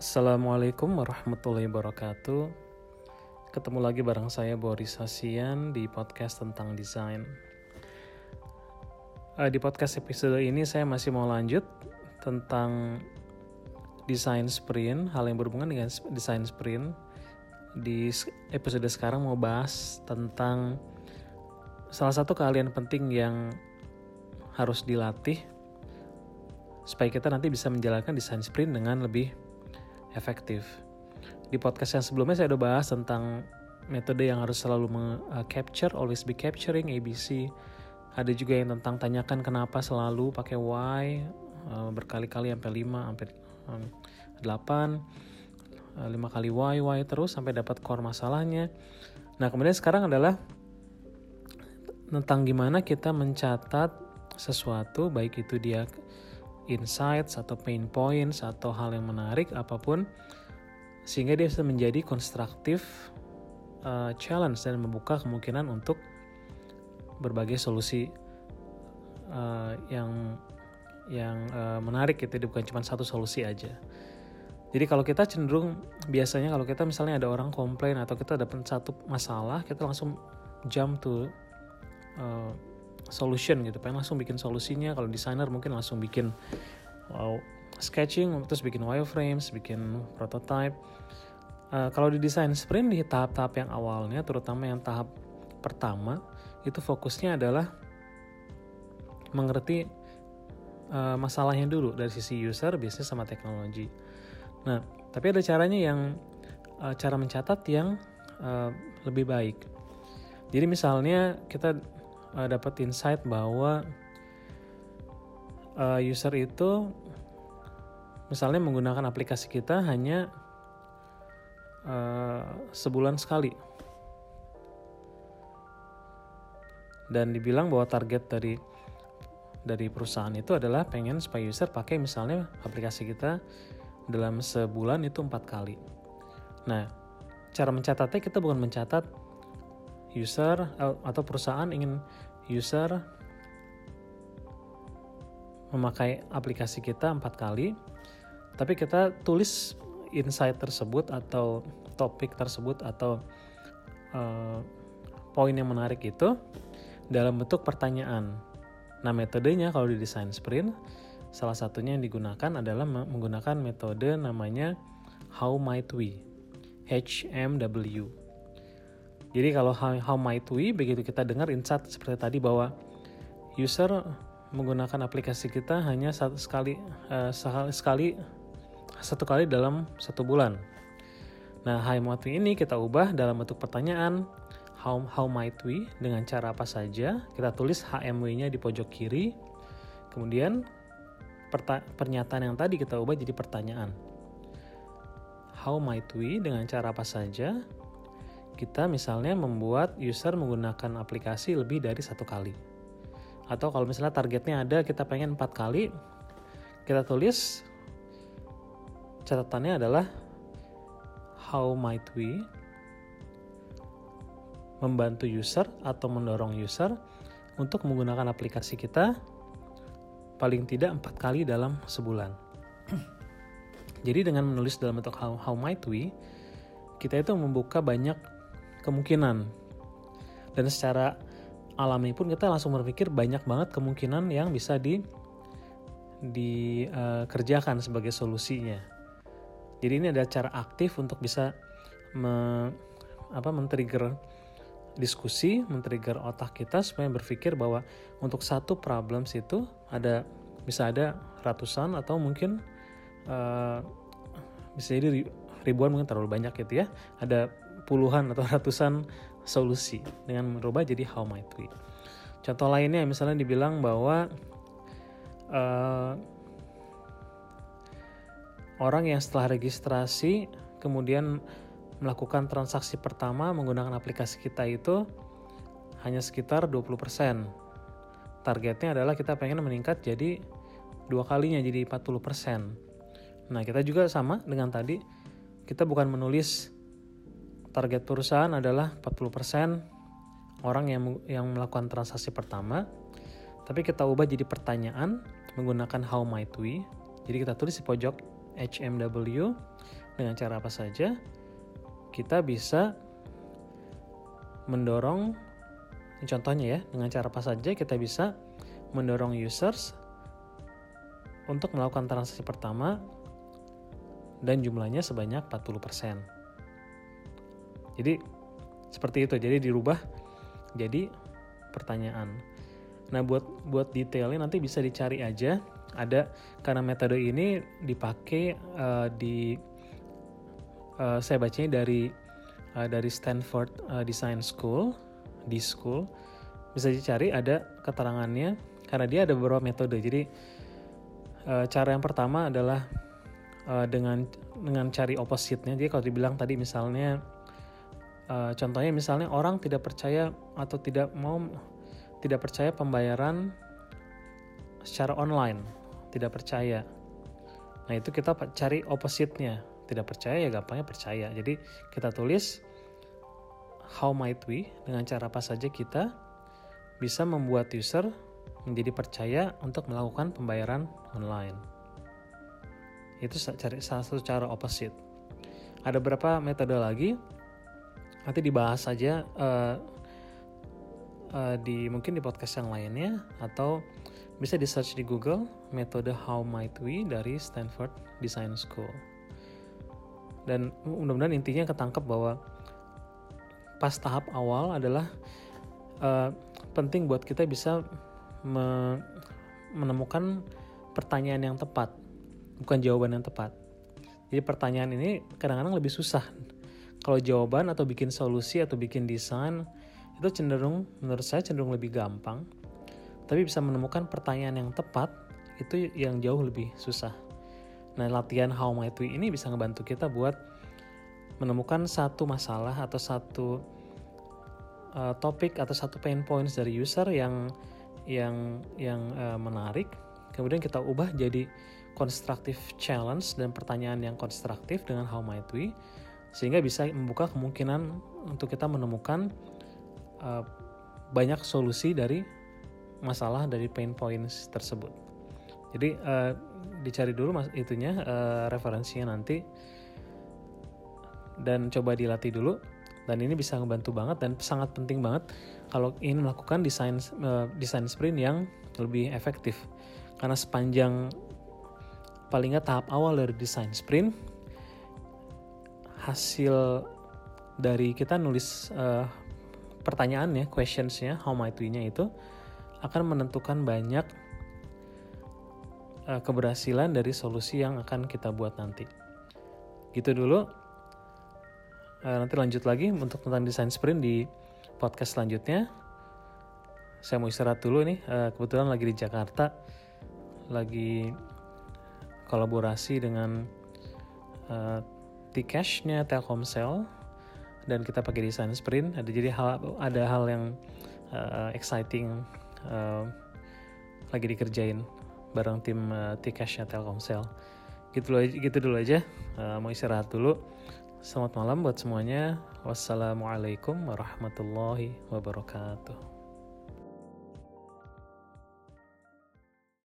Assalamualaikum warahmatullahi wabarakatuh. Ketemu lagi bareng saya Boris Hasian di podcast tentang desain. Uh, di podcast episode ini saya masih mau lanjut tentang desain sprint, hal yang berhubungan dengan desain sprint. Di episode sekarang mau bahas tentang salah satu keahlian penting yang harus dilatih supaya kita nanti bisa menjalankan desain sprint dengan lebih efektif. Di podcast yang sebelumnya saya udah bahas tentang metode yang harus selalu capture, always be capturing, ABC. Ada juga yang tentang tanyakan kenapa selalu pakai why, uh, berkali-kali sampai 5, sampai 8, 5 kali why, why terus sampai dapat core masalahnya. Nah kemudian sekarang adalah tentang gimana kita mencatat sesuatu baik itu dia insights atau pain points atau hal yang menarik apa pun sehingga dia bisa menjadi konstruktif uh, challenge dan membuka kemungkinan untuk berbagai solusi uh, yang yang uh, menarik jadi bukan cuma satu solusi aja. Jadi kalau kita cenderung biasanya kalau kita misalnya ada orang komplain atau kita dapat satu masalah kita langsung jump to uh, solution gitu. Pengen langsung bikin solusinya. Kalau desainer mungkin langsung bikin wow, sketching terus bikin wireframes bikin prototype. Uh, kalau di desain sprint di tahap-tahap yang awalnya terutama yang tahap pertama itu fokusnya adalah mengerti uh, masalahnya dulu. Dari sisi user biasanya sama teknologi. Nah tapi ada caranya yang uh, cara mencatat yang uh, lebih baik. Jadi misalnya kita uh, dapat insight bahwa uh, user itu misalnya menggunakan aplikasi kita hanya uh, sebulan sekali dan dibilang bahwa target dari dari perusahaan itu adalah pengen supaya user pakai misalnya aplikasi kita dalam sebulan itu empat kali. Nah, cara mencatatnya kita bukan mencatat user atau perusahaan ingin user memakai aplikasi kita empat kali, tapi kita tulis insight tersebut atau topik tersebut atau uh, poin yang menarik itu dalam bentuk pertanyaan. Nah metodenya kalau di desain sprint salah satunya yang digunakan adalah menggunakan metode namanya How Might We, HMW. Jadi kalau how, might we begitu kita dengar insight seperti tadi bahwa user menggunakan aplikasi kita hanya satu sekali uh, sekali satu kali dalam satu bulan. Nah, how might we ini kita ubah dalam bentuk pertanyaan how how might we dengan cara apa saja. Kita tulis HMW-nya di pojok kiri. Kemudian pernyataan yang tadi kita ubah jadi pertanyaan. How might we dengan cara apa saja kita misalnya membuat user menggunakan aplikasi lebih dari satu kali. Atau kalau misalnya targetnya ada kita pengen empat kali, kita tulis catatannya adalah how might we membantu user atau mendorong user untuk menggunakan aplikasi kita paling tidak empat kali dalam sebulan. Jadi dengan menulis dalam bentuk how, how might we, kita itu membuka banyak kemungkinan dan secara alami pun kita langsung berpikir banyak banget kemungkinan yang bisa di dikerjakan uh, sebagai solusinya. Jadi ini ada cara aktif untuk bisa me, apa men-trigger diskusi, men-trigger otak kita supaya berpikir bahwa untuk satu problems itu ada bisa ada ratusan atau mungkin uh, bisa jadi ribuan mungkin terlalu banyak gitu ya. Ada puluhan atau ratusan solusi dengan merubah jadi how might we. Contoh lainnya misalnya dibilang bahwa uh, orang yang setelah registrasi kemudian melakukan transaksi pertama menggunakan aplikasi kita itu hanya sekitar 20%. Targetnya adalah kita pengen meningkat jadi dua kalinya jadi 40%. Nah, kita juga sama dengan tadi. Kita bukan menulis target perusahaan adalah 40% orang yang yang melakukan transaksi pertama. Tapi kita ubah jadi pertanyaan menggunakan how might we. Jadi kita tulis di pojok HMW dengan cara apa saja kita bisa mendorong contohnya ya dengan cara apa saja kita bisa mendorong users untuk melakukan transaksi pertama dan jumlahnya sebanyak 40%. Jadi seperti itu. Jadi dirubah jadi pertanyaan. Nah, buat buat detailnya nanti bisa dicari aja ada karena metode ini dipakai uh, di uh, saya bacanya dari uh, dari Stanford uh, Design School di school bisa dicari ada keterangannya karena dia ada beberapa metode jadi uh, cara yang pertama adalah uh, dengan dengan cari opposite-nya jadi kalau dibilang tadi misalnya uh, contohnya misalnya orang tidak percaya atau tidak mau tidak percaya pembayaran secara online tidak percaya nah itu kita cari opposite-nya tidak percaya ya gampangnya percaya jadi kita tulis how might we dengan cara apa saja kita bisa membuat user menjadi percaya untuk melakukan pembayaran online. Itu cari salah satu cara opposite. Ada berapa metode lagi? Nanti dibahas saja uh, uh, di mungkin di podcast yang lainnya atau bisa di search di Google metode How Might We dari Stanford Design School. Dan mudah-mudahan intinya ketangkep bahwa pas tahap awal adalah uh, penting buat kita bisa me menemukan pertanyaan yang tepat, bukan jawaban yang tepat. Jadi pertanyaan ini kadang-kadang lebih susah. Kalau jawaban atau bikin solusi atau bikin desain itu cenderung menurut saya cenderung lebih gampang. Tapi bisa menemukan pertanyaan yang tepat itu yang jauh lebih susah. Nah, latihan How Might We ini bisa ngebantu kita buat menemukan satu masalah atau satu uh, topik atau satu pain points dari user yang yang yang uh, menarik kemudian kita ubah jadi constructive challenge dan pertanyaan yang konstruktif dengan how might we sehingga bisa membuka kemungkinan untuk kita menemukan uh, banyak solusi dari masalah dari pain points tersebut. Jadi uh, dicari dulu mas itunya uh, referensinya nanti dan coba dilatih dulu dan ini bisa membantu banget dan sangat penting banget kalau ingin melakukan desain uh, desain sprint yang lebih efektif karena sepanjang paling nggak tahap awal dari desain sprint hasil dari kita nulis uh, pertanyaannya questionsnya how might we-nya itu akan menentukan banyak uh, keberhasilan dari solusi yang akan kita buat nanti. Gitu dulu. Uh, nanti lanjut lagi untuk tentang desain sprint di podcast selanjutnya. Saya mau istirahat dulu nih, uh, kebetulan lagi di Jakarta, lagi kolaborasi dengan uh, T-Cash-nya Telkomsel dan kita pakai desain sprint. Ada jadi hal ada hal yang uh, exciting uh, lagi dikerjain bareng tim uh, T-Cash-nya Telkomsel. Gitu, gitu dulu aja, uh, mau istirahat dulu. Selamat malam buat semuanya. Wassalamualaikum warahmatullahi wabarakatuh.